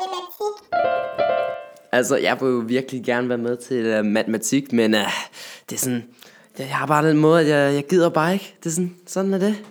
matematik. Altså, jeg vil jo virkelig gerne være med til uh, matematik, men uh, det er sådan... Jeg har bare den måde, at jeg, jeg gider bare ikke. Det er sådan, sådan er det.